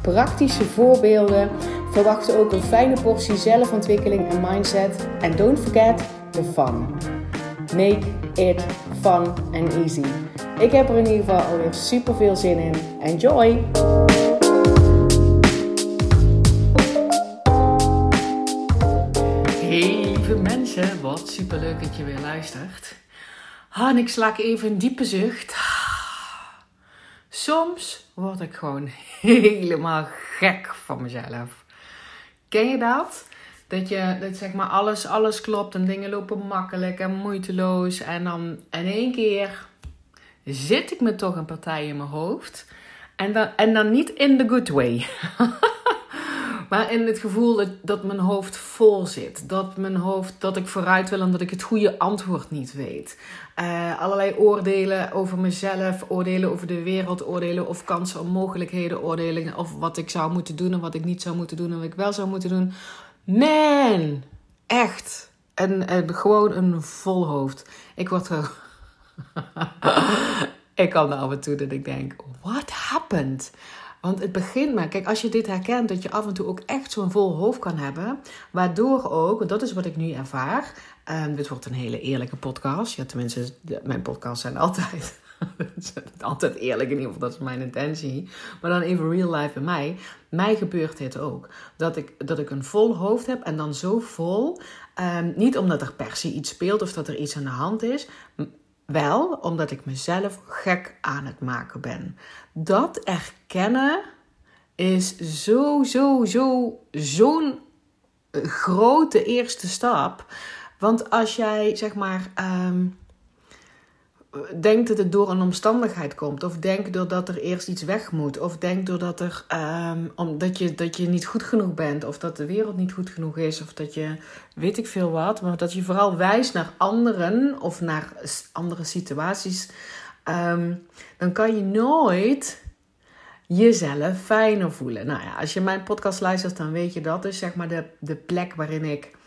praktische voorbeelden. Verwacht ook een fijne portie zelfontwikkeling en mindset. En don't forget the fun. Make it fun and easy. Ik heb er in ieder geval alweer super veel zin in. Enjoy! Hey lieve mensen, wat super leuk dat je weer luistert. Ah, en ik sla even een diepe zucht. Soms word ik gewoon helemaal gek van mezelf. Ken je dat? Dat je, dat zeg maar, alles, alles klopt en dingen lopen makkelijk en moeiteloos. En dan in één keer zit ik me toch een partij in mijn hoofd. En dan, en dan niet in the good way. maar in het gevoel dat, mijn hoofd vol zit. Dat mijn hoofd, dat ik vooruit wil en dat ik het goede antwoord niet weet. Uh, allerlei oordelen over mezelf, oordelen over de wereld, oordelen of kansen, mogelijkheden, oordelen of wat ik zou moeten doen en wat ik niet zou moeten doen en wat ik wel zou moeten doen. Man, echt. En, en gewoon een vol hoofd. Ik word er. ik kan af en toe dat ik denk: what happened? Want het begint maar, kijk, als je dit herkent, dat je af en toe ook echt zo'n vol hoofd kan hebben, waardoor ook, dat is wat ik nu ervaar, um, dit wordt een hele eerlijke podcast. Ja, tenminste, mijn podcasts zijn altijd, altijd eerlijk, in ieder geval, dat is mijn intentie. Maar dan even real life bij mij. Mij gebeurt dit ook. Dat ik, dat ik een vol hoofd heb en dan zo vol, um, niet omdat er per se iets speelt of dat er iets aan de hand is, wel omdat ik mezelf gek aan het maken ben. Dat erkennen is zo, zo, zo, zo'n grote eerste stap. Want als jij zeg maar um, denkt dat het door een omstandigheid komt, of denkt doordat er eerst iets weg moet, of denkt doordat er, um, omdat je, dat je niet goed genoeg bent, of dat de wereld niet goed genoeg is, of dat je weet ik veel wat, maar dat je vooral wijst naar anderen of naar andere situaties, um, dan kan je nooit jezelf fijner voelen. Nou ja, als je mijn podcast luistert, dan weet je dat is zeg maar de, de plek waarin ik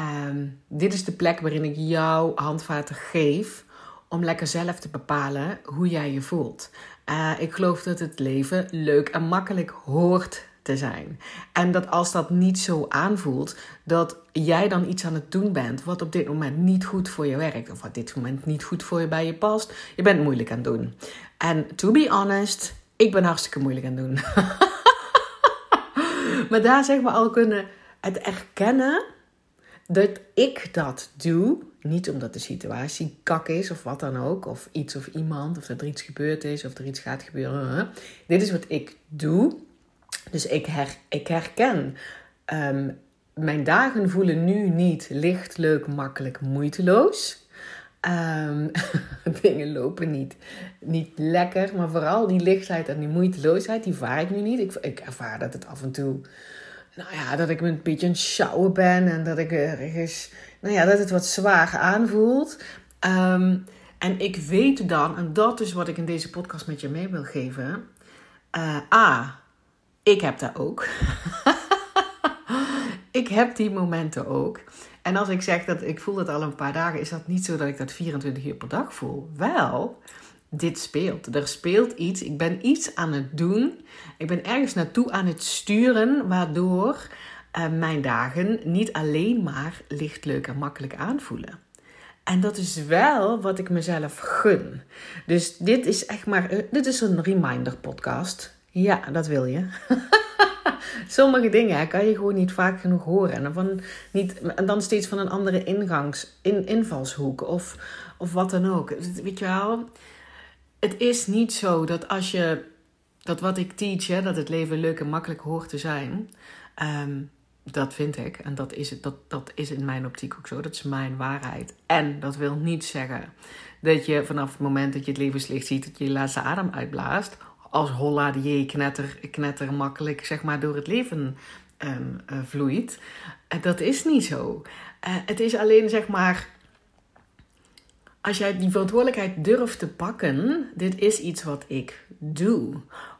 Um, dit is de plek waarin ik jou handvaten geef om lekker zelf te bepalen hoe jij je voelt. Uh, ik geloof dat het leven leuk en makkelijk hoort te zijn. En dat als dat niet zo aanvoelt, dat jij dan iets aan het doen bent wat op dit moment niet goed voor je werkt. Of wat dit moment niet goed voor je bij je past. Je bent moeilijk aan het doen. En to be honest, ik ben hartstikke moeilijk aan het doen. maar daar zeg maar al kunnen het erkennen dat ik dat doe, niet omdat de situatie kak is of wat dan ook, of iets of iemand, of dat er iets gebeurd is of er iets gaat gebeuren. Dit is wat ik doe. Dus ik, her, ik herken. Um, mijn dagen voelen nu niet licht, leuk, makkelijk, moeiteloos. Um, dingen lopen niet, niet lekker, maar vooral die lichtheid en die moeiteloosheid, die vaar ik nu niet. Ik, ik ervaar dat het af en toe nou ja, dat ik een beetje een sjouwen ben en dat ik ergens, nou ja, dat het wat zwaar aanvoelt. Um, en ik weet dan, en dat is wat ik in deze podcast met je mee wil geven. Uh, A, ik heb dat ook. ik heb die momenten ook. En als ik zeg dat ik voel dat al een paar dagen, is dat niet zo dat ik dat 24 uur per dag voel. Wel, dit speelt. Er speelt iets. Ik ben iets aan het doen. Ik ben ergens naartoe aan het sturen, waardoor uh, mijn dagen niet alleen maar licht, leuk en makkelijk aanvoelen. En dat is wel wat ik mezelf gun. Dus dit is echt maar, uh, dit is een reminder podcast. Ja, dat wil je. Sommige dingen kan je gewoon niet vaak genoeg horen. En dan, niet, en dan steeds van een andere ingangs, in, invalshoek of, of wat dan ook. Weet je wel? Het is niet zo dat als je dat wat ik teach, hè, dat het leven leuk en makkelijk hoort te zijn. Um, dat vind ik. En dat is, het, dat, dat is in mijn optiek ook zo. Dat is mijn waarheid. En dat wil niet zeggen dat je vanaf het moment dat je het levenslicht ziet, dat je je laatste adem uitblaast. Als holla die knetter, knetter makkelijk zeg maar door het leven um, vloeit. dat is niet zo. het is alleen zeg maar als jij die verantwoordelijkheid durft te pakken, dit is iets wat ik doe.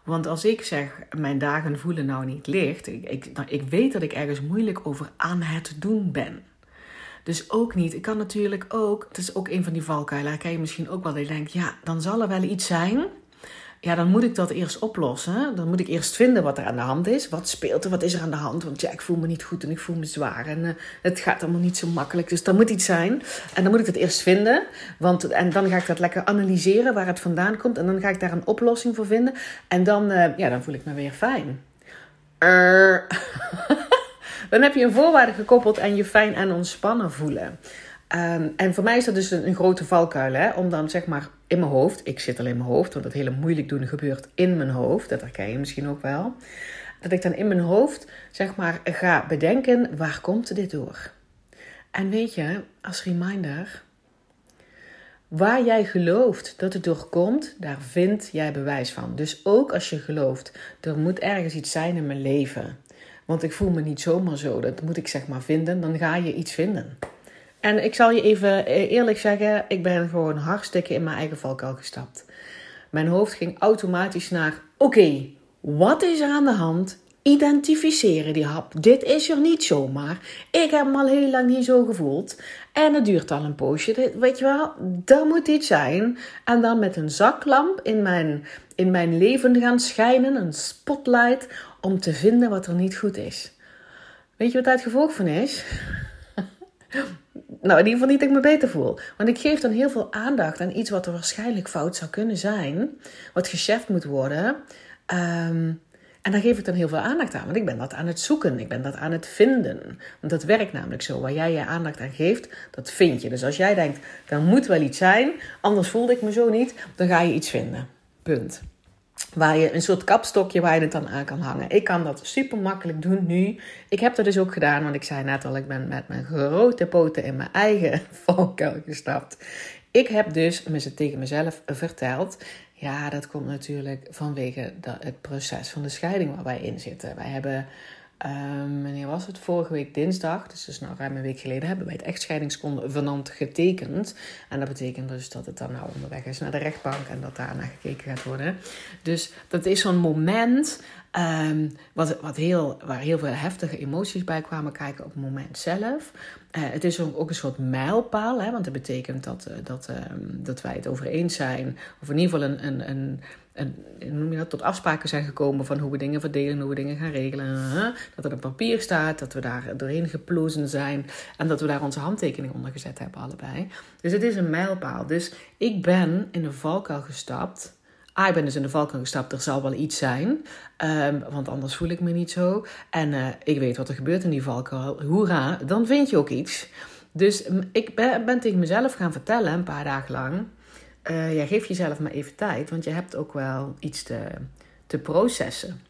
Want als ik zeg, mijn dagen voelen nou niet licht, ik, ik, ik weet dat ik ergens moeilijk over aan het doen ben. Dus ook niet. Ik kan natuurlijk ook, het is ook een van die valkuilen, kan je misschien ook wel, dat je denkt, ja, dan zal er wel iets zijn ja, dan moet ik dat eerst oplossen. Dan moet ik eerst vinden wat er aan de hand is. Wat speelt er? Wat is er aan de hand? Want ja, ik voel me niet goed en ik voel me zwaar. En uh, het gaat allemaal niet zo makkelijk. Dus er moet iets zijn. En dan moet ik het eerst vinden. Want, en dan ga ik dat lekker analyseren waar het vandaan komt. En dan ga ik daar een oplossing voor vinden. En dan, uh, ja, dan voel ik me weer fijn. Uh. dan heb je een voorwaarde gekoppeld aan je fijn en ontspannen voelen. Um, en voor mij is dat dus een, grote valkuil. Hè? Om dan zeg maar in mijn hoofd. Ik zit al in mijn hoofd, want het hele moeilijk doen gebeurt in mijn hoofd. Dat herken je misschien ook wel. Dat ik dan in mijn hoofd zeg maar ga bedenken, waar komt dit door? En weet je, als reminder, waar jij gelooft dat het door komt, daar vind jij bewijs van. Dus ook als je gelooft, er moet ergens iets zijn in mijn leven. Want ik voel me niet zomaar zo, dat moet ik zeg maar vinden, dan ga je iets vinden. En ik zal je even eh, eerlijk zeggen, ik ben gewoon hartstikke in mijn eigen valkuil gestapt. Mijn hoofd ging automatisch naar: oké, wat is er aan de hand? Identificeren die hap. Dit is er niet zomaar. Ik heb hem al heel lang niet zo gevoeld. En het duurt al een poosje. Weet je wel, er moet iets zijn. En dan met een zaklamp in mijn, in mijn leven gaan schijnen. Een spotlight. Om te vinden wat er niet goed is. Weet je wat daar het gevolg van is? nou, in ieder geval niet dat ik me beter voel. Want ik geef dan heel veel aandacht aan iets wat er waarschijnlijk fout zou kunnen zijn. Wat gecheft moet worden. Um, en daar geef ik dan heel veel aandacht aan. Want ik ben dat aan het zoeken. Ik ben dat aan het vinden. Want dat werkt namelijk zo. Waar jij je aandacht aan geeft, dat vind je. Dus als jij denkt, er moet wel iets zijn. Anders voelde ik me zo niet. Dan ga je iets vinden. Punt. Waar je een soort kapstokje waar je het dan aan kan hangen. Ik kan dat super makkelijk doen nu. Ik heb dat dus ook gedaan, want ik zei net al, ik ben met mijn grote poten in mijn eigen valkuil gestapt. Ik heb dus tegen mezelf verteld. Ja, dat komt natuurlijk vanwege het proces van de scheiding waar wij in zitten. Wij hebben Um, wanneer was het? Vorige week dinsdag, dus, dus nou ruim een week geleden, hebben wij het echtscheidingsconvenant getekend. En dat betekent dus dat het dan nou onderweg is naar de rechtbank en dat daarna gekeken gaat worden. Dus dat is zo'n moment um, wat, wat heel, waar heel veel heftige emoties bij kwamen kijken op het moment zelf. Uh, het is ook een soort mijlpaal, hè, want dat betekent dat, uh, dat, uh, dat wij het over eens zijn, of in ieder geval een, een, een en noem je dat, tot afspraken zijn gekomen van hoe we dingen verdelen, hoe we dingen gaan regelen. Dat er een papier staat, dat we daar doorheen geplozen zijn en dat we daar onze handtekening onder gezet hebben, allebei. Dus het is een mijlpaal. Dus ik ben in de valkuil gestapt. Ah, ik ben dus in de valkuil gestapt, er zal wel iets zijn, um, want anders voel ik me niet zo. En uh, ik weet wat er gebeurt in die valkuil. Hoera, dan vind je ook iets. Dus ik ben, ben tegen mezelf gaan vertellen, een paar dagen lang uh, ja, geef jezelf maar even tijd, want je hebt ook wel iets te, te processen.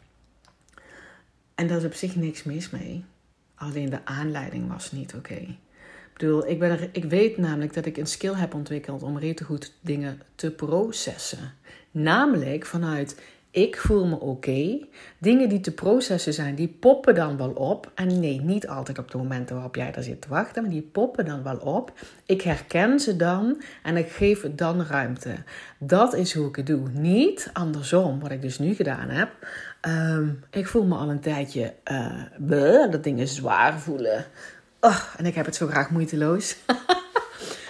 En daar is op zich niks mis mee. Alleen de aanleiding was niet oké. Ik bedoel, ik, ben ik weet namelijk dat ik een skill heb ontwikkeld om redelijk goed dingen te processen. Namelijk vanuit ik voel me oké. Dingen die te processen zijn, die poppen dan wel op. En nee, niet altijd op de momenten waarop jij daar zit te wachten, maar die poppen dan wel op. Ik herken ze dan en ik geef het dan ruimte. Dat is hoe ik het doe. Niet andersom, wat ik dus nu gedaan heb. Ehm, ik voel me al een tijdje uh, dat dingen zwaar voelen. Oh, en ik heb het zo graag moeiteloos.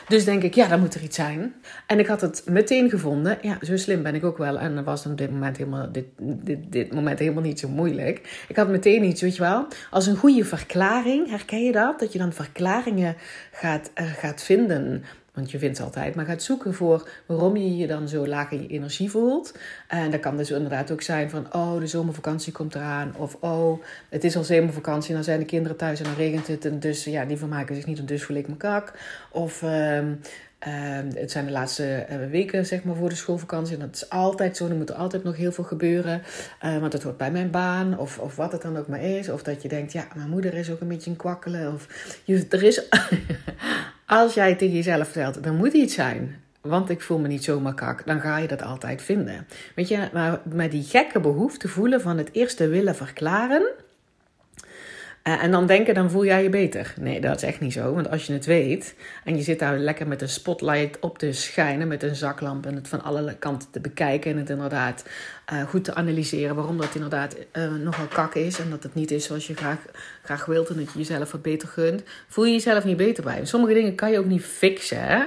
Dus denk ik, ja, dan moet er iets zijn. En ik had het meteen gevonden. Ja, zo slim ben ik ook wel. En dat was op dit moment helemaal, dit, dit, dit moment helemaal niet zo moeilijk. Ik had meteen iets, weet je wel, als een goede verklaring. Herken je dat? Dat je dan verklaringen gaat, uh, gaat vinden want je vindt altijd, maar gaat zoeken voor waarom je je dan zo laag in je energie voelt. En dat kan dus inderdaad ook zijn van, oh, de zomervakantie komt eraan. Of, oh, het is al zomervakantie en dan zijn de kinderen thuis en dan regent het. En dus, ja, die vermaken zich niet en dus voel ik me kak. Of... Um, het zijn de laatste eh, weken zeg maar, voor de schoolvakantie. En dat is altijd zo. Er moet altijd nog heel veel gebeuren. Uh, want het hoort bij mijn baan. Of, of wat het dan ook maar is. Of dat je denkt, ja, mijn moeder is ook een beetje een kwakkelen. Of je, er is Als jij tegen jezelf vertelt, er moet iets zijn, want ik voel me niet zomaar kak, dan ga je dat altijd vinden. Weet je, maar met die gekke behoefte voelen van het eerste willen verklaren, Uh, en dan denken, dan voel jij je beter. Nee, dat is echt niet zo. Want als je het weet en je zit daar lekker met een spotlight op te schijnen, met een zaklamp en het van alle kanten te bekijken en het inderdaad uh, goed te analyseren waarom dat inderdaad uh, nogal kak is en dat het niet is zoals je graag, graag wilt en dat je jezelf wat beter gunt, voel je jezelf niet beter bij. Sommige dingen kan je ook niet fixen. Hè?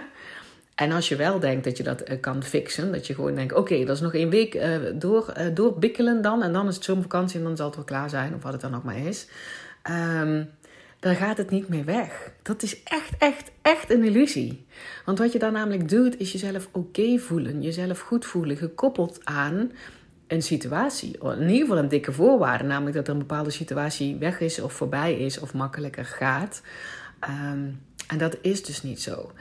En als je wel denkt dat je dat kan fixen, dat je gewoon denkt: oké, dat is nog één week door, doorbikkelen dan. En dan is het zomervakantie en dan zal het wel klaar zijn, of wat het dan ook maar is. Um, dan gaat het niet meer weg. Dat is echt, echt, echt een illusie. Want wat je dan namelijk doet, is jezelf oké voelen, jezelf goed voelen, gekoppeld aan een situatie. In ieder geval een dikke voorwaarde, namelijk dat er een bepaalde situatie weg is of voorbij is of makkelijker gaat. Um, en dat is dus niet zo.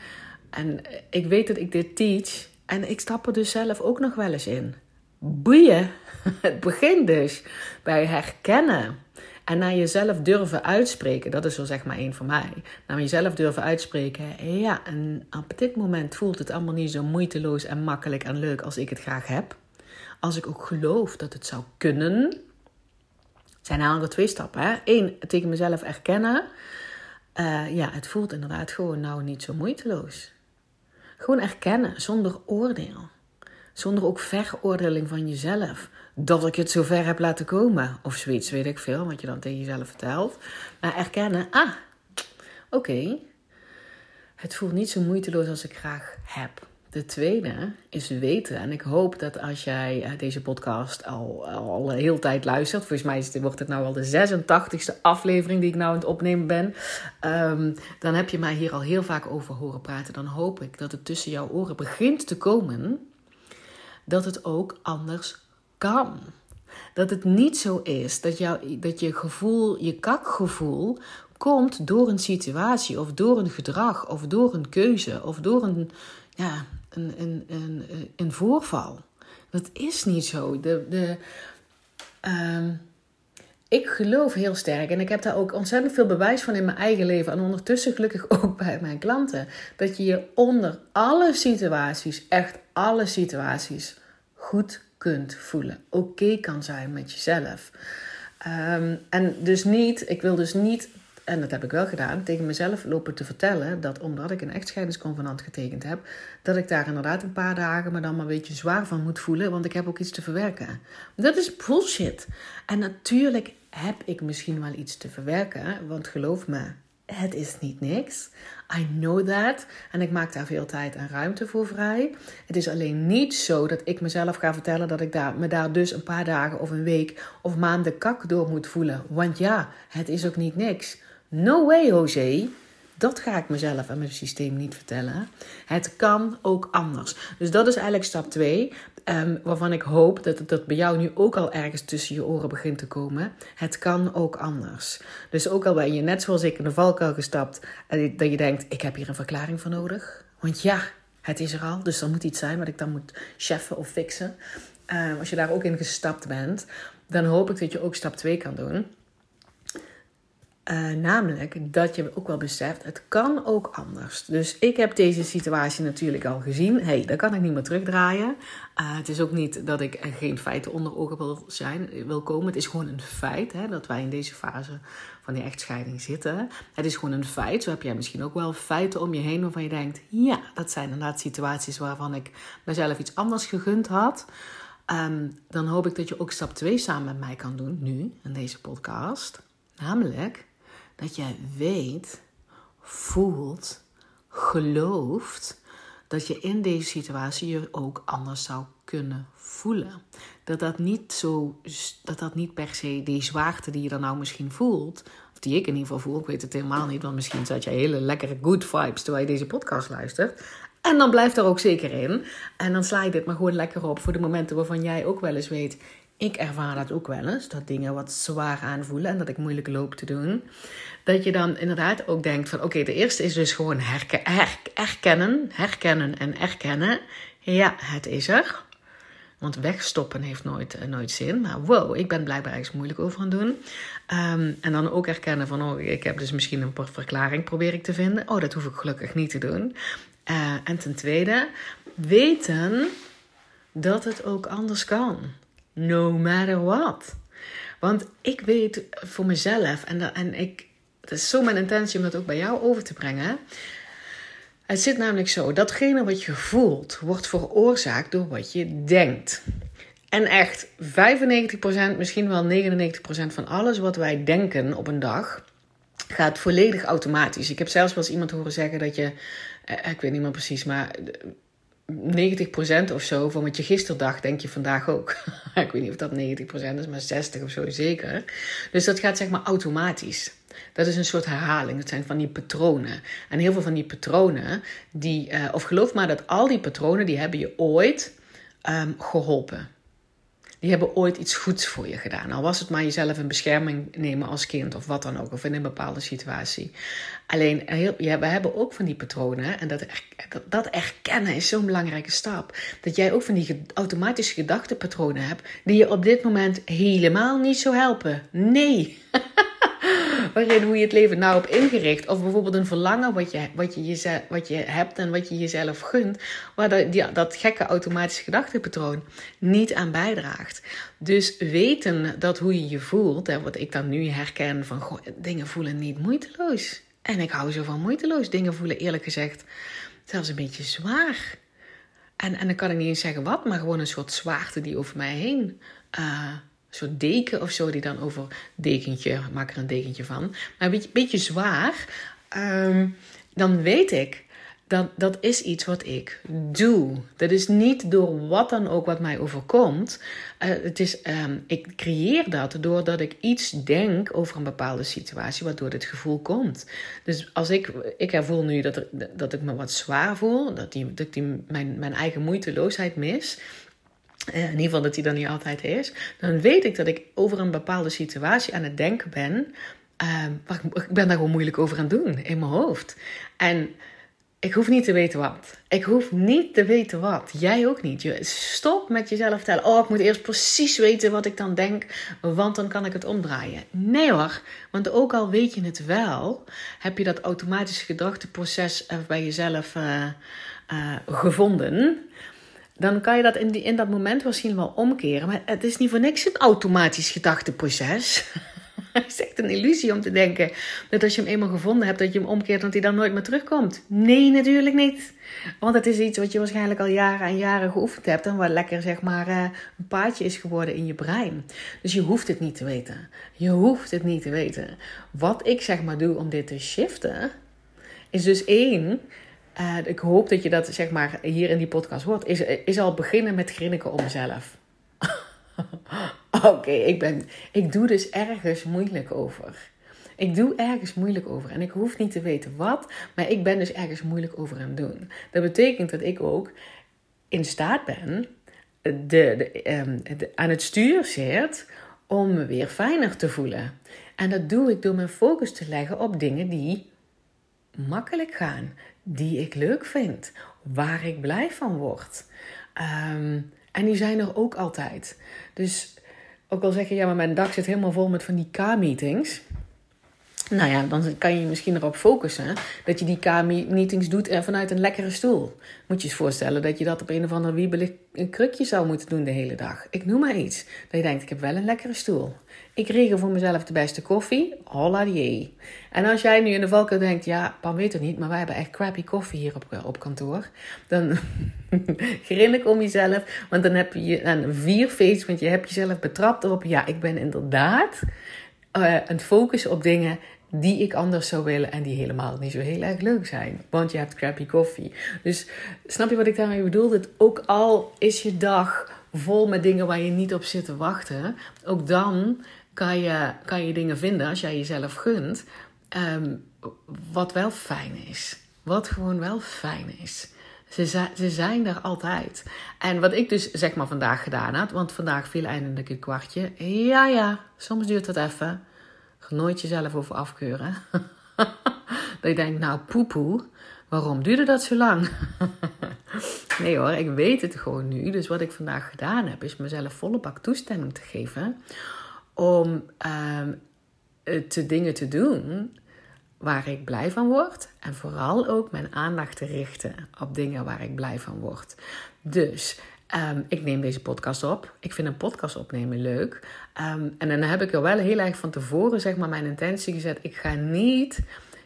En ik weet dat ik dit teach en ik stap er dus zelf ook nog wel eens in. Boeien. Het begint dus bij herkennen. En naar jezelf durven uitspreken. Dat is wel zeg maar één van mij. Naar jezelf durven uitspreken. Ja, en op dit moment voelt het allemaal niet zo moeiteloos en makkelijk en leuk als ik het graag heb. Als ik ook geloof dat het zou kunnen. zijn eigenlijk twee stappen. Hè? Eén, tegen mezelf erkennen. Uh, ja, het voelt inderdaad gewoon nou niet zo moeiteloos. Gewoon erkennen, zonder oordeel. Zonder ook veroordeling van jezelf. Dat ik het zo ver heb laten komen. Of zoiets, weet ik veel, wat je dan tegen jezelf vertelt. Maar erkennen, ah, oké. Het voelt niet zo moeiteloos als ik graag heb. De tweede is weten. En ik hoop dat als jij eh, deze podcast al, al een hele tijd luistert. Volgens mij is wordt het nou al de 86e aflevering die ik nou aan het opnemen ben. Um, dan heb je mij hier al heel vaak over horen praten. Dan hoop ik dat het tussen jouw oren begint te komen. Dat het ook anders kan. Dat het niet zo is dat, jou, dat je gevoel, je kakgevoel, komt door een situatie of door een gedrag of door een keuze of door een, ja, een, een, een, een voorval. Dat is niet zo. De, de, uh, ik geloof heel sterk en ik heb daar ook ontzettend veel bewijs van in mijn eigen leven en ondertussen gelukkig ook bij mijn klanten. Dat je je onder alle situaties, echt alle situaties, goed kunt voelen. Oké kan zijn met jezelf. Um, en dus niet, ik wil dus niet en dat heb ik wel gedaan, tegen mezelf lopen te vertellen dat omdat ik een echtscheidingsconvenant getekend heb, dat ik daar inderdaad een paar dagen me dan maar een beetje zwaar van moet voelen, want ik heb ook iets te verwerken. Dat is bullshit. En natuurlijk heb ik misschien wel iets te verwerken, want geloof me, het is niet niks. I know that. En ik maak daar veel tijd en ruimte voor vrij. Het is alleen niet zo dat ik mezelf ga vertellen dat ik daar, me daar dus een paar dagen of een week of maanden kak door moet voelen. Want ja, het is ook niet niks. No way, José. Dat ga ik mezelf en mijn systeem niet vertellen. Het kan ook anders. Dus dat is eigenlijk stap 2. Um, waarvan ik hoop dat het dat bij jou nu ook al ergens tussen je oren begint te komen. Het kan ook anders. Dus ook al ben je net zoals ik in de valkuil gestapt. En dat je denkt, ik heb hier een verklaring voor nodig. Want ja, het is er al. Dus er moet iets zijn wat ik dan moet cheffen of fixen. Um, als je daar ook in gestapt bent. Dan hoop ik dat je ook stap 2 kan doen. Uh, namelijk dat je ook wel beseft, het kan ook anders. Dus ik heb deze situatie natuurlijk al gezien. hey, daar kan ik niet meer terugdraaien. Uh, het is ook niet dat ik geen feiten onder ogen wil, zijn, wil komen. Het is gewoon een feit hè, dat wij in deze fase van die echtscheiding zitten. Het is gewoon een feit. Zo heb jij misschien ook wel feiten om je heen waarvan je denkt... ja, dat zijn inderdaad situaties waarvan ik mezelf iets anders gegund had. Um, dan hoop ik dat je ook stap 2 samen met mij kan doen, nu, in deze podcast. Namelijk dat jij weet, voelt, gelooft dat je in deze situatie je ook anders zou kunnen voelen. Dat dat niet zo, dat dat niet per se die zwaarte die je dan nou misschien voelt, of die ik in ieder geval voel, ik weet het helemaal niet, want misschien zet je hele lekkere good vibes terwijl je deze podcast luistert. En dan blijft er ook zeker in. En dan sla je dit maar gewoon lekker op voor de momenten waarvan jij ook wel eens weet. Ik ervaar dat ook wel eens, dat dingen wat zwaar aanvoelen en dat ik moeilijk loop te doen dat je dan inderdaad ook denkt van oké, de eerste is dus gewoon herken, herkennen, herkennen en erkennen. Ja, het is er. Want wegstoppen heeft nooit, eh, nooit zin. Maar wow, ik ben blijkbaar ergens moeilijk over aan doen. Ehm, en dan ook erkennen van, oh, ik heb dus misschien een verklaring probeer ik te vinden. Oh, dat hoef ik gelukkig niet te doen. Uh, en ten tweede, weten dat het ook anders kan. No matter what. Want ik weet voor mezelf, en, en ik, het is zo mijn intentie om dat ook bij jou over te brengen. Het zit namelijk zo: datgene wat je voelt, wordt veroorzaakt door wat je denkt. En echt 95%, misschien wel 99% van alles wat wij denken op een dag, gaat volledig automatisch. Ik heb zelfs wel eens iemand horen zeggen dat je, eh, ik weet niet meer precies, maar 90% of zo van wat je gisteren dacht, denk je vandaag ook. ik weet niet of dat 90% is, maar 60 of zo zeker. Dus dat gaat zeg maar automatisch. Dat is een soort herhaling. Dat zijn van die patronen. En heel veel van die patronen, die, uh, of geloof maar dat al die patronen, die hebben je ooit um, geholpen die hebben ooit iets goeds voor je gedaan. Al was het maar jezelf in bescherming nemen als kind of wat dan ook, of in een bepaalde situatie. Alleen, heel, ja, we hebben ook van die patronen en dat, dat, erkennen is zo'n belangrijke stap. Dat jij ook van die automatische gedachtenpatronen hebt die je op dit moment helemaal niet zo helpen. Nee. waarin hoe je het leven nou op ingericht. Of bijvoorbeeld een verlangen wat je, wat je, jezelf, wat je hebt en wat je jezelf gunt. Waar dat, die, dat gekke automatische gedachtepatroon niet aan bijdraagt. Dus weten dat hoe je je voelt, hè, wat ik dan nu herken van dingen voelen niet moeiteloos. En ik hou zo van moeiteloos dingen voelen, eerlijk gezegd. Zelfs een beetje zwaar. En, en dan kan ik niet eens zeggen wat, maar gewoon een soort zwaarte die over mij heen uh, soort deken of zo, die dan over dekentje, maak er een dekentje van, maar een beetje, beetje zwaar, um, dan weet ik dat dat is iets wat ik doe. Dat is niet door wat dan ook wat mij overkomt. Uh, het is, um, ik creëer dat doordat ik iets denk over een bepaalde situatie, waardoor dit gevoel komt. Dus als ik, ik voel nu dat, er, dat ik me wat zwaar voel, dat, die, dat ik die, mijn, mijn eigen moeiteloosheid mis. Eh, in ieder geval dat hij dan niet altijd is, dan weet ik dat ik over een bepaalde situatie aan het denken ben. Uh, ik ben daar gewoon moeilijk over aan het doen in mijn hoofd. En ik hoef niet te weten wat. Ik hoef niet te weten wat. Jij ook niet. Stop met jezelf vertellen. Oh, ik moet eerst precies weten wat ik dan denk, want dan kan ik het omdraaien. Nee hoor, want ook al weet je het wel, heb je dat automatische gedachteproces bij jezelf uh, uh, gevonden dan kan je dat in, die, in dat moment misschien wel omkeren. Maar het is niet voor niks een automatisch gedachteproces. het is echt een illusie om te denken dat als je hem eenmaal gevonden hebt, dat je hem omkeert, dat hij dan nooit meer terugkomt. Nee, natuurlijk niet. Want het is iets wat je waarschijnlijk al jaren en jaren geoefend hebt en wat lekker zeg maar eh, een paadje is geworden in je brein. Dus je hoeft het niet te weten. Je hoeft het niet te weten. Wat ik zeg maar doe om dit te shiften, is dus één, uh, ik hoop dat je dat zeg maar hier in die podcast hoort. Is, is al beginnen met grinniken om mezelf. Oké, ik ben, ik doe dus ergens moeilijk over. Ik doe ergens moeilijk over. En ik hoef niet te weten wat, maar ik ben dus ergens moeilijk over aan het doen. Dat betekent dat ik ook in staat ben, de, de, de, aan het stuur zit, om me weer fijner te voelen. En dat doe ik door mijn focus te leggen op dingen die makkelijk gaan, die ik leuk vind, waar ik blij van word. Ehm, en die zijn er ook altijd. Dus ook al zeg je, ja, maar mijn dag zit helemaal vol met van die K-meetings. Nou ja, dan kan je je misschien erop focussen dat je die K-meetings doet en vanuit een lekkere stoel. Moet je eens voorstellen dat je dat op een of ander wiebelig krukje zou moeten doen de hele dag. Ik noem maar iets. Dat je denkt, ik heb wel een lekkere stoel. Ik regel voor mezelf de beste koffie. Holla die. En als jij nu in de valkuil denkt, ja, Pam weet het niet, maar wij hebben echt crappy koffie hier op, op kantoor. Dan grinnik om jezelf, want dan heb je een vier face, want je hebt jezelf betrapt op, ja, ik ben inderdaad aan het focussen op dingen die ik anders zou willen en die helemaal niet zo heel erg leuk zijn. Want je hebt crappy koffie. Dus snap je wat ik daarmee bedoel? Dat ook al is je dag vol met dingen waar je niet op zit te wachten, ook dan kan je, kan je dingen vinden als jij jezelf gunt, um, wat wel fijn is. Wat gewoon wel fijn is. Ze, ze zijn er altijd. En wat ik dus zeg maar vandaag gedaan had, want vandaag viel eindelijk een kwartje. Ja, ja, soms duurt het even. Nooit jezelf over afkeuren. dat je denkt, nou poepoe, waarom duurde dat zo lang? nee hoor, ik weet het gewoon nu. Dus wat ik vandaag gedaan heb, is mezelf volle bak toestemming te geven om uh, te dingen te doen waar ik blij van word. En vooral ook mijn aandacht te richten op dingen waar ik blij van word. Dus Ehm, ik neem deze podcast op. Ik vind een podcast opnemen leuk. Ehm, en dan heb ik er wel heel erg van tevoren zeg maar, mijn intentie gezet. Ik ga niet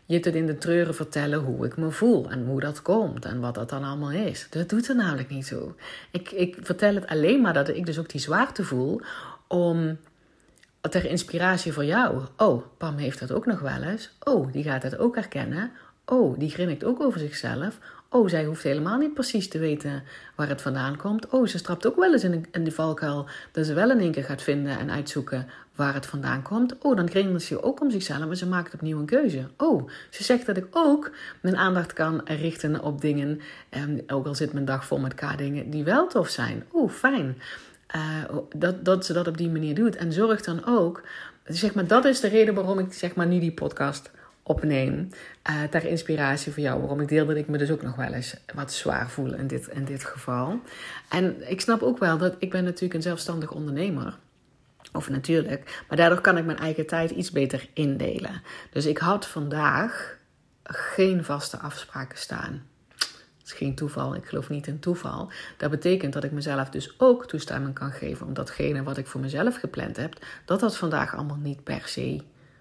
je tot in de treuren vertellen hoe ik me voel en hoe dat komt en wat dat dan allemaal is. Dat doet er namelijk niet zo. Ik, ik vertel het alleen maar dat ik dus ook die zwaarte voel om ter inspiratie voor jou. Oh, Pam heeft dat ook nog wel eens. Oh, die gaat het ook herkennen. Oh, die grinnikt ook over zichzelf. Oh, zij hoeft helemaal niet precies te weten waar het vandaan komt. Oh, ze strapt ook wel eens in, in die valkuil dat ze wel in één keer gaat vinden en uitzoeken waar het vandaan komt. Oh, dan grinnikt ze ook om zichzelf en ze maakt opnieuw een keuze. Oh, ze zegt dat ik ook mijn aandacht kan richten op dingen, en ook al zit mijn dag vol met K-dingen, die wel tof zijn. Oh, fijn. Uh, dat, dat ze dat op die manier doet. En zorg dan ook, zeg maar, dat is de reden waarom ik zeg maar nu die podcast opneem. Uh, ter inspiratie voor jou. Waarom ik deel dat ik me dus ook nog wel eens wat zwaar voel in dit, in dit geval. En ik snap ook wel dat ik ben natuurlijk een zelfstandig ondernemer. Of natuurlijk. Maar daardoor kan ik mijn eigen tijd iets beter indelen. Dus ik had vandaag geen vaste afspraken staan geen toeval. Ik geloof niet in toeval. Dat betekent dat ik mezelf dus ook toestemming kan geven om datgene wat ik voor mezelf gepland heb, dat dat vandaag allemaal niet per se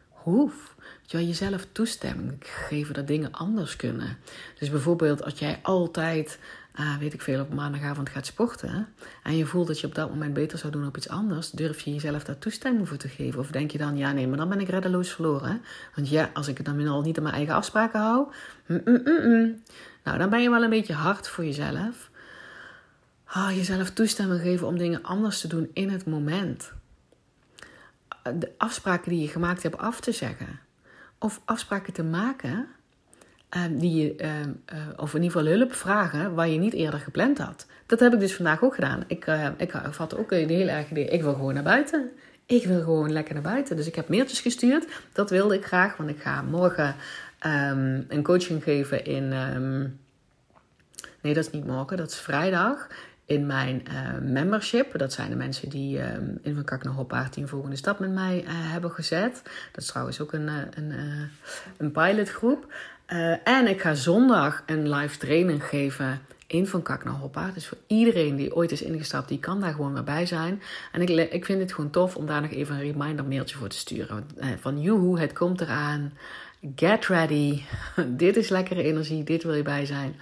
hoeft. Je jezelf toestemming geven dat dingen anders kunnen. Dus bijvoorbeeld als jij altijd, uh, weet ik veel, op maandagavond gaat sporten en je voelt dat je op dat moment beter zou doen op iets anders, durf je jezelf daar toestemming voor te geven? Of denk je dan, ja nee, maar dan ben ik reddeloos verloren. Want ja, als ik dan al niet aan mijn eigen afspraken hou, mm, mm, mm, nou, dan ben je wel een beetje hard voor jezelf. Ah, jezelf toestemming geven om dingen anders te doen in het moment. De afspraken die je gemaakt hebt af te zeggen. Of afspraken te maken ehm, die je, ehm, eh, of in ieder geval hulp vragen waar je niet eerder gepland had. Dat heb ik dus vandaag ook gedaan. Ik, uh, ik had ook een heel erg idee. Ik wil gewoon naar buiten. Ik wil gewoon lekker naar buiten. Dus ik heb mailtjes gestuurd. Dat wilde ik graag, want ik ga morgen um, een coaching geven in. Um, nee, dat is niet morgen, dat is vrijdag. In mijn uh, membership. Dat zijn de mensen die um, in Van Kak naar Hoppaard die een volgende stap met mij uh, hebben gezet. Dat is trouwens ook een, uh, een, een pilotgroep. en ik ga zondag een live training geven in Van Kak naar Hoppa. Dus voor iedereen die ooit is ingestapt, die kan daar gewoon weer bij zijn. En ik, ik vind het gewoon tof om daar nog even een reminder mailtje voor te sturen. Van joehoe, het komt eraan. Get ready. dit is lekkere energie. Dit wil je bij zijn.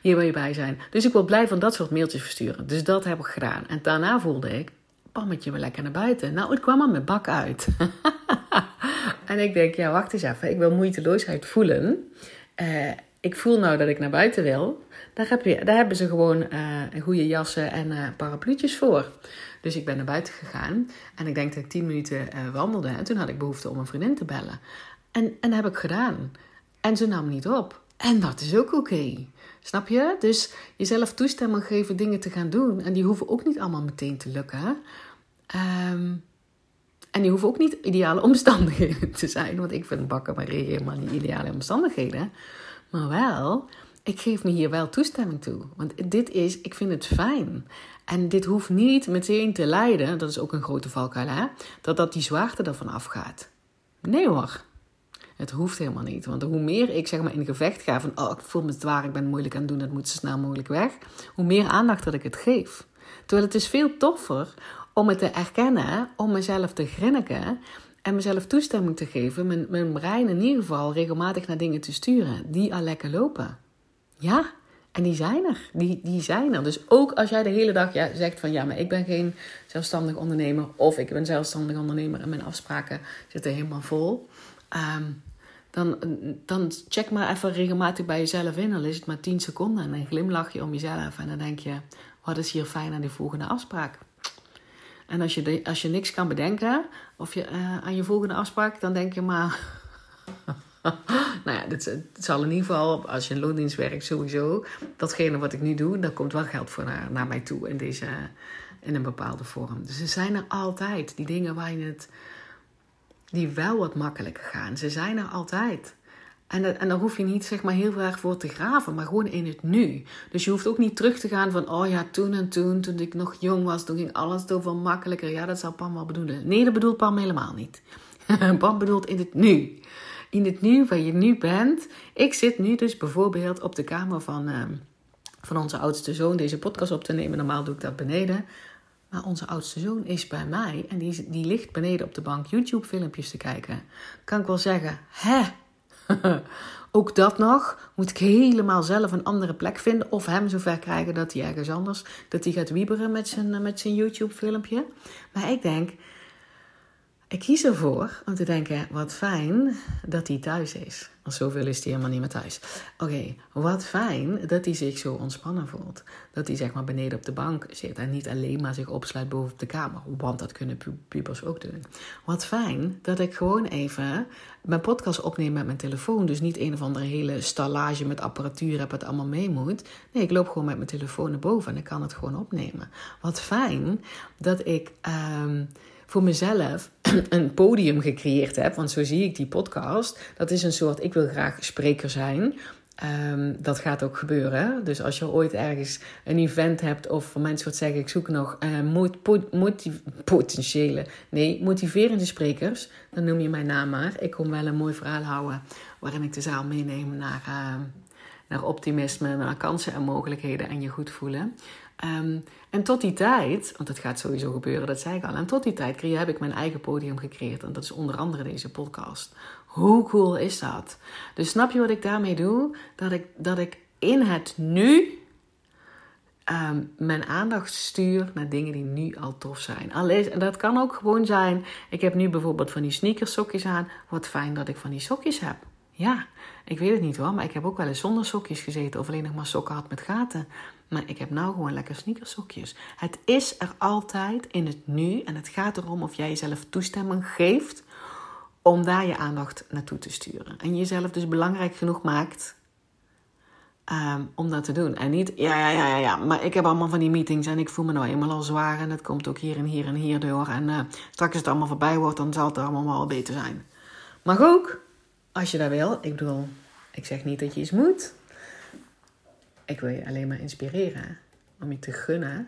Hier wil je bij zijn. Dus ik wil blij van dat soort mailtjes versturen. Dus dat heb ik gedaan. En daarna voelde ik, pammetje me lekker naar buiten. Nou, het kwam aan mijn bak uit. en ik denk, ja, wacht eens even. Ik wil moeiteloosheid voelen. Uh, ik voel nou dat ik naar buiten wil. Daar, heb je, daar hebben ze gewoon uh, goede jassen en uh, parapluutjes voor. Dus ik ben naar buiten gegaan. En ik denk dat ik tien minuten wandelde. En toen had ik behoefte om een vriendin te bellen. En, en heb ik gedaan. En ze nam niet op. En dat is ook oké. Snap je? Dus jezelf toestemming geven dingen te gaan doen. En die hoeven ook niet allemaal meteen te lukken. Um, en die hoeven ook niet ideale omstandigheden te zijn. Want ik vind bakken maar helemaal niet ideale omstandigheden. Maar wel, ik geef me hier wel toestemming toe. Want dit is, ik vind het fijn. En dit hoeft niet meteen te leiden, dat is ook een grote valkuil, hè? Dat dat die zwaarte ervan afgaat. Nee hoor. Het hoeft helemaal niet. Want hoe meer ik zeg maar in gevecht ga van, oh, ik voel me zwaar, ik ben moeilijk aan het doen, dat moet zo snel mogelijk weg. Hoe meer aandacht dat ik het geef. Terwijl het is veel toffer om het te erkennen, om mezelf te grinniken en mezelf toestemming te geven, mijn, mijn brein in ieder geval regelmatig naar dingen te sturen die al lekker lopen. Ja, en die zijn er. Die, die zijn er. Dus ook als jij de hele dag ja, zegt van ja, maar ik ben geen zelfstandig ondernemer. Of ik ben zelfstandig ondernemer en mijn afspraken zitten helemaal vol. Um, dan, dan check maar even regelmatig bij jezelf in. Al is het maar 10 seconden. En dan glimlach je om jezelf. En dan denk je, wat is hier fijn aan die volgende afspraak? En als je, als je niks kan bedenken of je, uh, aan je volgende afspraak, dan denk je maar. nou ja, het, zal in ieder geval, als je in loondienst werkt, sowieso. Datgene wat ik nu doe, daar komt wel geld voor naar, naar mij toe in, deze, in een bepaalde vorm. Dus er zijn er altijd die dingen waar je het die wel wat makkelijker gaan. Ze zijn er altijd. En, en daar hoef je niet zeg maar heel erg voor te graven, maar gewoon in het nu. Dus je hoeft ook niet terug te gaan van, oh ja, toen en toen, toen ik nog jong was, toen ging alles zoveel makkelijker. Ja, dat zou Pam wel bedoelen. Nee, dat bedoelt Pam helemaal niet. Pam bedoelt in het nu. In het nu, waar je nu bent. Ik zit nu dus bijvoorbeeld op de kamer van, uh, van onze oudste zoon deze podcast op te nemen. Normaal doe ik dat beneden. Maar onze oudste zoon is bij mij en die, die ligt beneden op de bank YouTube-filmpjes te kijken. Kan ik wel zeggen, hè? Ook dat nog. Moet ik helemaal zelf een andere plek vinden. Of hem zover krijgen dat hij ergens anders. Dat hij gaat wieberen met zijn, met zijn YouTube-filmpje. Maar ik denk. Ik kies ervoor om te denken: wat fijn dat hij thuis is. Want zoveel is hij helemaal niet meer thuis. Oké, wat fijn dat hij zich zo ontspannen voelt. Dat hij zeg maar beneden op de bank zit en niet alleen maar zich opsluit boven op de kamer. Want dat kunnen pubers ook doen. Wat fijn dat ik gewoon even mijn podcast opneem met mijn telefoon. Dus niet een of andere hele stallage met apparatuur heb het allemaal mee moet. Nee, ik loop gewoon met mijn telefoon naar boven en ik kan het gewoon opnemen. Wat fijn dat ik... Um, voor mezelf een podium gecreëerd heb. Want zo zie ik die podcast. Dat is een soort, ik wil graag spreker zijn. Um, dat gaat ook gebeuren. Dus als je ooit ergens een event hebt of van mensen wat zeggen: ik zoek nog uh, potentiële, nee, motiverende sprekers, dan noem je mijn naam maar. Ik kom wel een mooi verhaal houden waarin ik de zaal meeneem naar, uh, naar optimisme, naar kansen en mogelijkheden en je goed voelen. Um, en tot die tijd, want het gaat sowieso gebeuren, dat zei ik al. En tot die tijd heb ik mijn eigen podium gecreëerd. En dat is onder andere deze podcast. Hoe cool is dat? Dus snap je wat ik daarmee doe? Dat ik, dat ik in het nu um, mijn aandacht stuur naar dingen die nu al tof zijn. Alleen, en dat kan ook gewoon zijn. Ik heb nu bijvoorbeeld van die sneakersokjes aan. Wat fijn dat ik van die sokjes heb. Ja, ik weet het niet hoor, maar ik heb ook wel eens zonder sokjes gezeten of alleen nog maar sokken had met gaten. Maar ik heb nou gewoon lekker sneakersokjes. Het is er altijd in het nu en het gaat erom of jij jezelf toestemming geeft om daar je aandacht naartoe te sturen. En jezelf dus belangrijk genoeg maakt um, om dat te doen. En niet, ja, ja, ja, ja, ja, maar ik heb allemaal van die meetings en ik voel me nou eenmaal al zwaar en het komt ook hier en hier en hier door. En uh, straks als het allemaal voorbij wordt, dan zal het allemaal wel beter zijn. Mag ook, als je dat wil. Ik bedoel, ik zeg niet dat je iets moet. Ik wil je alleen maar inspireren om je te gunnen,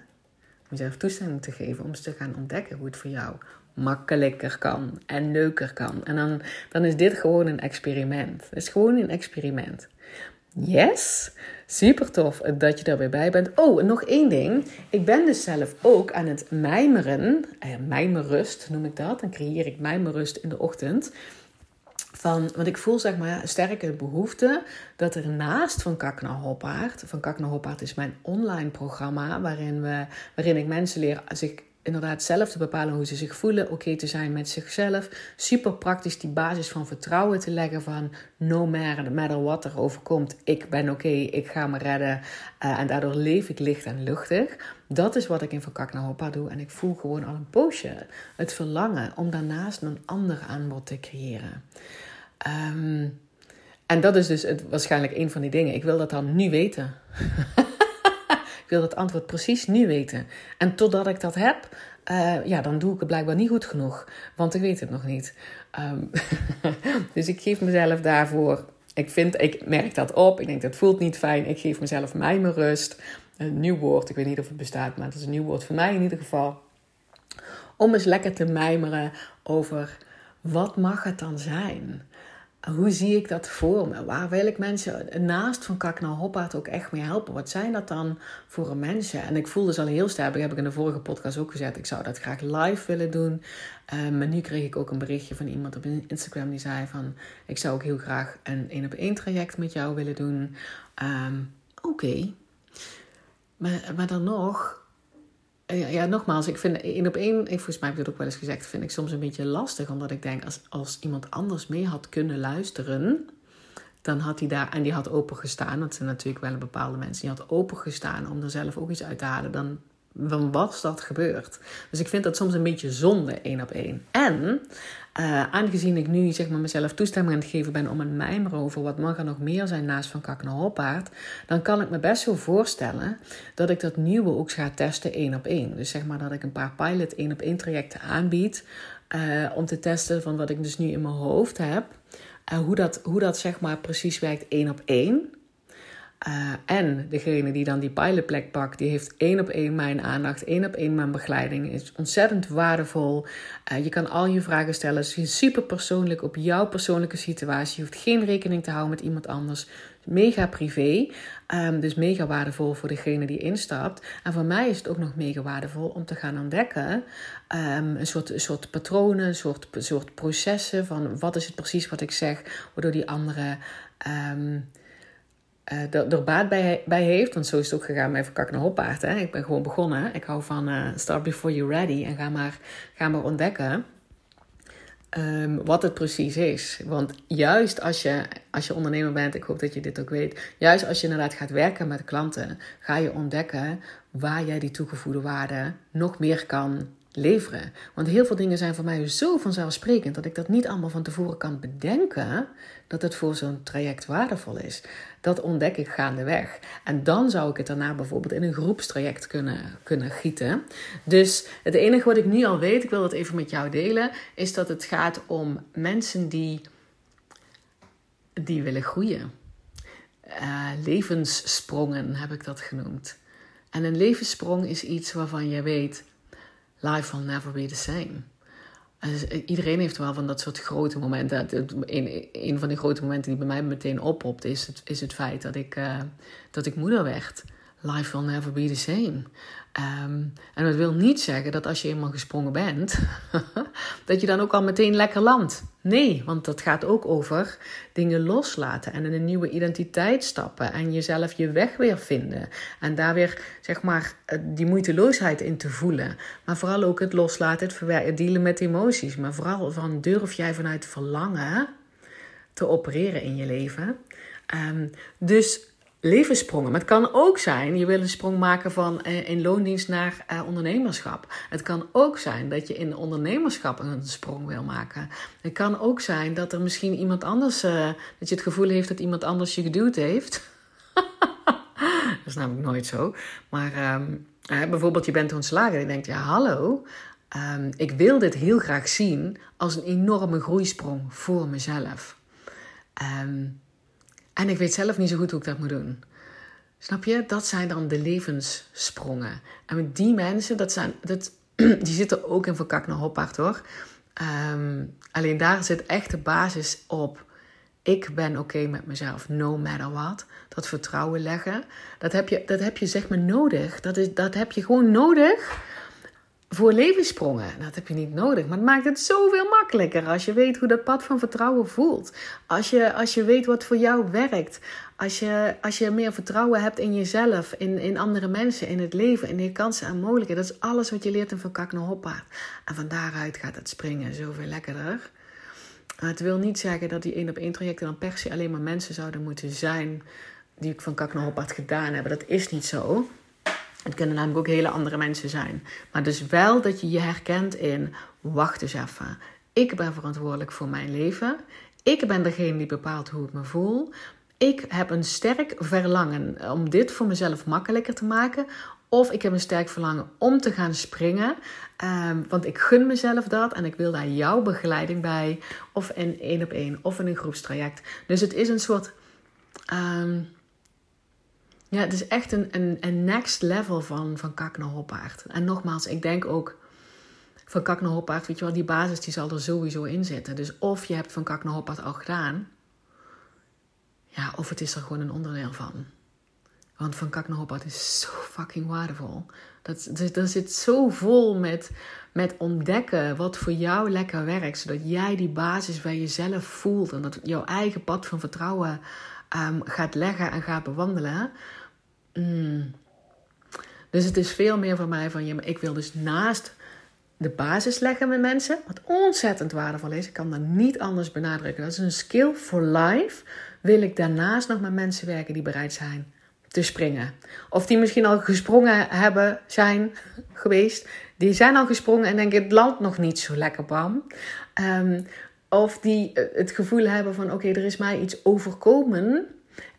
om jezelf toestemming te geven om eens te gaan ontdekken hoe het voor jou makkelijker kan en leuker kan. En dan, dan is dit gewoon een experiment. Het is gewoon een experiment. Yes, super tof dat je er bij bent. Oh, en nog één ding. Ik ben dus zelf ook aan het mijmeren. Eh, mijmerrust noem ik dat. Dan creëer ik mijmerrust in de ochtend. Want ik voel zeg maar sterke behoefte dat er naast van Kak naar Hoppaard, van Kak naar Hoppaard is mijn online programma waarin, we, waarin ik mensen leer zich inderdaad zelf te bepalen hoe ze zich voelen, oké te zijn met zichzelf. Super praktisch die basis van vertrouwen te leggen van no matter what er overkomt, ik ben oké, ik ga me redden uh, en daardoor leef ik licht en luchtig. Dat is wat ik in Van naar Hoppa doe en ik voel gewoon al een poosje het verlangen om daarnaast een ander aanbod te creëren. Um, en dat is dus het, waarschijnlijk een van die dingen. Ik wil dat dan nu weten. ik wil dat antwoord precies nu weten. En totdat ik dat heb, uh, ja, dan doe ik het blijkbaar niet goed genoeg. Want ik weet het nog niet. Um, dus ik geef mezelf daarvoor. Ik, vind, ik merk dat op. Ik denk dat voelt niet fijn. Ik geef mezelf mij mijn rust. Een nieuw woord. Ik weet niet of het bestaat, maar het is een nieuw woord voor mij in ieder geval. Om eens lekker te mijmeren over wat mag het dan zijn? Hoe zie ik dat voor me? Waar wil ik mensen naast van Kak naar Hoppaard ook echt mee helpen? Wat zijn dat dan voor mensen? En ik voel dus al heel sterk, heb ik in de vorige podcast ook gezegd, ik zou dat graag live willen doen. Maar nu kreeg ik ook een berichtje van iemand op Instagram die zei van, ik zou ook heel graag een één op één traject met jou willen doen. Um, Oké. Maar, maar dan nog, ja, ja, nogmaals, ik vind één op één, volgens mij heb ik het ook wel eens gezegd, vind ik soms een beetje lastig. Omdat ik denk, als, als iemand anders mee had kunnen luisteren, dan had hij daar, en die had open gestaan, dat zijn natuurlijk wel een bepaalde mensen, die had open gestaan om er zelf ook iets uit te halen, dan, dan was dat gebeurd. Dus ik vind dat soms een beetje zonde, één op één. En uh, aangezien ik nu zeg maar, mezelf toestemming aan het geven ben om een mijmer over wat mag er nog meer zijn naast van kak naar dan kan ik me best wel voorstellen dat ik dat nieuwe ook ga testen één op één. Dus zeg maar dat ik een paar pilot één op één trajecten aanbied uh, om te testen van wat ik dus nu in mijn hoofd heb. en uh, hoe dat, hoe dat zeg maar precies werkt één op één. Uh, en degene die dan die pilotplek pakt, die heeft één op één mijn aandacht, één op één mijn begeleiding. Is ontzettend waardevol. Uh, je kan al je vragen stellen. Het is super persoonlijk op jouw persoonlijke situatie. Je hoeft geen rekening te houden met iemand anders. Mega privé. Um, dus mega waardevol voor degene die instapt. En voor mij is het ook nog mega waardevol om te gaan ontdekken. Um, een, soort, soort patronen, een soort, soort processen van wat is het precies wat ik zeg, waardoor die andere. Um, uh, er, baat bij, bij heeft. Want zo is het ook gegaan met Verkak naar Hoppaard. Hè? Ik ben gewoon begonnen. Ik hou van uh, start before you're ready. En ga maar, ga maar ontdekken um, wat het precies is. Want juist als je, als je ondernemer bent, ik hoop dat je dit ook weet. Juist als je inderdaad gaat werken met klanten, ga je ontdekken waar jij die toegevoegde waarde nog meer kan leveren. Want heel veel dingen zijn voor mij zo vanzelfsprekend dat ik dat niet allemaal van tevoren kan bedenken dat het voor zo'n traject waardevol is. Dat ontdek ik gaandeweg. En dan zou ik het daarna bijvoorbeeld in een groepstraject kunnen, kunnen gieten. Dus het enige wat ik nu al weet, ik wil dat even met jou delen, is dat het gaat om mensen die, die willen groeien. Uh, levenssprongen heb ik dat genoemd. En een levenssprong is iets waarvan je weet life will never be the same. Dus iedereen heeft wel van dat soort grote momenten. Een, van die grote momenten die bij mij meteen oppopt, is het, is het feit dat ik, uh, dat ik moeder werd. Life will never be the same. Um, en dat wil niet zeggen dat als je eenmaal gesprongen bent, dat je dan ook al meteen lekker landt. Nee, want dat gaat ook over dingen loslaten en in een nieuwe identiteit stappen en jezelf je weg weer vinden. En daar weer, zeg maar, eh, die moeiteloosheid in te voelen. Maar vooral ook het loslaten, het dealen met emoties. Maar vooral van durf jij vanuit verlangen te opereren in je leven. Um, dus levenssprongen. Maar het kan ook zijn, je wil een sprong maken van uh, in loondienst naar uh, ondernemerschap. Het kan ook zijn dat je in ondernemerschap een sprong wil maken. Het kan ook zijn dat er misschien iemand anders, uh, dat je het gevoel heeft dat iemand anders je geduwd heeft. dat is namelijk nooit zo. Maar um, bijvoorbeeld je bent ontslagen en je denkt, ja hallo, um, ik wil dit heel graag zien als een enorme groeisprong voor mezelf. Um, en ik weet zelf niet zo goed hoe ik dat moet doen. Snap je? Dat zijn dan de levenssprongen. En met die mensen, dat zijn, dat, die zitten ook in Verkak naar Hoppaard hoor. Um, alleen daar zit echt de basis op. Ik ben oké met mezelf, no matter what. Dat vertrouwen leggen, dat heb je, dat heb je zeg maar nodig. Dat, is, dat heb je gewoon nodig voor levenssprongen. Dat heb je niet nodig. Maar het maakt het zoveel makkelijker als je weet hoe dat pad van vertrouwen voelt. Als je, als je weet wat voor jou werkt. Als je, als je meer vertrouwen hebt in jezelf, in, in andere mensen, in het leven, in je kansen en mogelijkheden. Dat is alles wat je leert in Van Kak naar Hoppaard. En van daaruit gaat het springen zoveel lekkerder. Het wil niet zeggen dat die één op één trajecten dan per se alleen maar mensen zouden moeten zijn die ik van Kak naar Hoppaard gedaan hebben. Dat is niet zo. Het kunnen namelijk ook hele andere mensen zijn. Maar dus wel dat je je herkent in, wacht eens even. Ik ben verantwoordelijk voor mijn leven. Ik ben degene die bepaalt hoe ik me voel. Ik heb een sterk verlangen om dit voor mezelf makkelijker te maken. Of ik heb een sterk verlangen om te gaan springen. Um, want ik gun mezelf dat en ik wil daar jouw begeleiding bij. Of in één op één of in een groepstraject. Dus het is een soort. Um, ja, het is echt een, een, een next level van, van kak naar hoppaard. En nogmaals, ik denk ook van kak naar hoppaard, weet je wel, die basis die zal er sowieso in zitten. Dus of je hebt van kak naar al gedaan, ja, of het is er gewoon een onderdeel van. Want van kak naar is zo fucking waardevol. Dat, dat, zit zo vol met, met ontdekken wat voor jou lekker werkt. Zodat jij die basis bij jezelf voelt. En dat jouw eigen pad van vertrouwen um, gaat leggen en gaat bewandelen. Mm. Dus het is veel meer voor mij van, ja, maar ik wil dus naast de basis leggen met mensen, wat ontzettend waardevol is. Ik kan dat niet anders benadrukken. Dat is een skill for life. Wil ik daarnaast nog met mensen werken die bereid zijn te springen. Of die misschien al gesprongen hebben, zijn geweest. Die zijn al gesprongen en denken, het land nog niet zo lekker, Bam. Um, of die het gevoel hebben van, oké, er is mij iets overkomen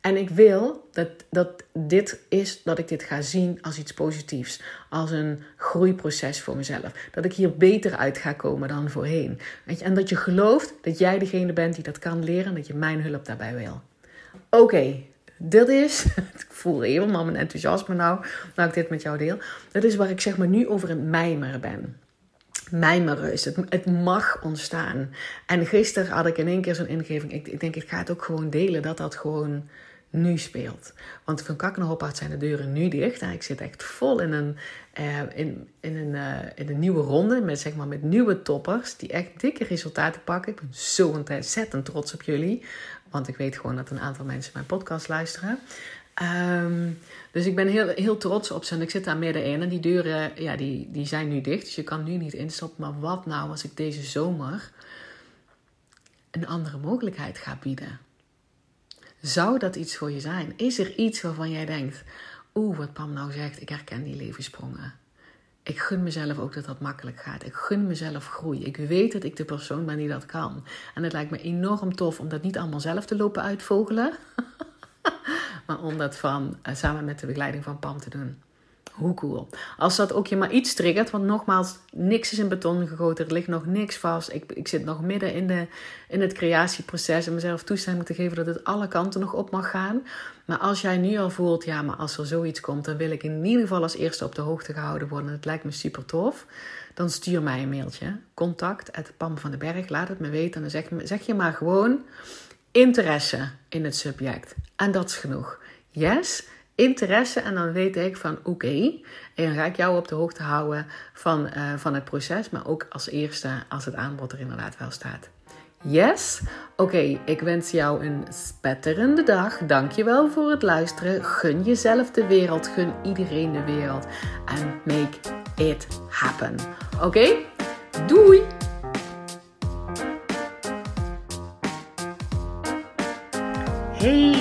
en ik wil dat, dat dit is, dat ik dit ga zien als iets positiefs. Als een groeiproces voor mezelf. Dat ik hier beter uit ga komen dan voorheen. En dat je gelooft dat jij degene bent die dat kan leren. En dat je mijn hulp daarbij wil. Oké, dit is, ik voel helemaal mijn enthousiasme nou, nou ik dit met jou deel. Dat is waar ik zeg maar nu over het mijmeren ben. Mijmeren is het, het mag ontstaan. En gisteren had ik in één keer zo'n ingeving, ik, ik denk ik ga het ook gewoon delen, dat dat gewoon nu speelt. Want van Kakkenhoppaard zijn de deuren nu dicht. En ik zit echt vol in een, uh, in, in, een, uh, in een nieuwe ronde met, zeg maar, met nieuwe toppers die echt dikke resultaten pakken. Ik ben zo ontzettend trots op jullie. Want ik weet gewoon dat een aantal mensen mijn podcast luisteren. Um, dus ik ben heel, heel trots op ze. En ik zit daar middenin. En die deuren ja, die, die zijn nu dicht. Dus je kan nu niet instappen. Maar wat nou als ik deze zomer een andere mogelijkheid ga bieden? Zou dat iets voor je zijn? Is er iets waarvan jij denkt: Oeh, wat Pam nou zegt, ik herken die levenssprongen. Ik gun mezelf ook dat dat makkelijk gaat. Ik gun mezelf groei. Ik weet dat ik de persoon ben die dat kan. En het lijkt me enorm tof om dat niet allemaal zelf te lopen uitvogelen. maar om dat van, uh, samen met de begeleiding van Pam te doen. Hoe cool. Als dat ook je maar iets triggert, want nogmaals, niks is in beton gegoten, er ligt nog niks vast. Ik, ik zit nog midden in, de, in het creatieproces en mezelf toestemming te geven dat het alle kanten nog op mag gaan. Maar als jij nu al voelt, ja, maar als er zoiets komt, dan wil ik in ieder geval als eerste op de hoogte gehouden worden. Het lijkt me super tof. Dan stuur mij een mailtje. Contact Pam van den Berg. Laat het me weten. En dan zeg, zeg je maar gewoon interesse in het subject. En dat is genoeg. Yes, interesse en dan weet ik van oké, en dan ga ik jou op de hoogte houden van, uh, van het proces, maar ook als eerste als het aanbod er inderdaad wel staat. Yes? Oké, ik wens jou een spetterende dag. Dankjewel voor het luisteren. Gun jezelf de wereld, gun iedereen de wereld. En make it happen. Oké? Doei!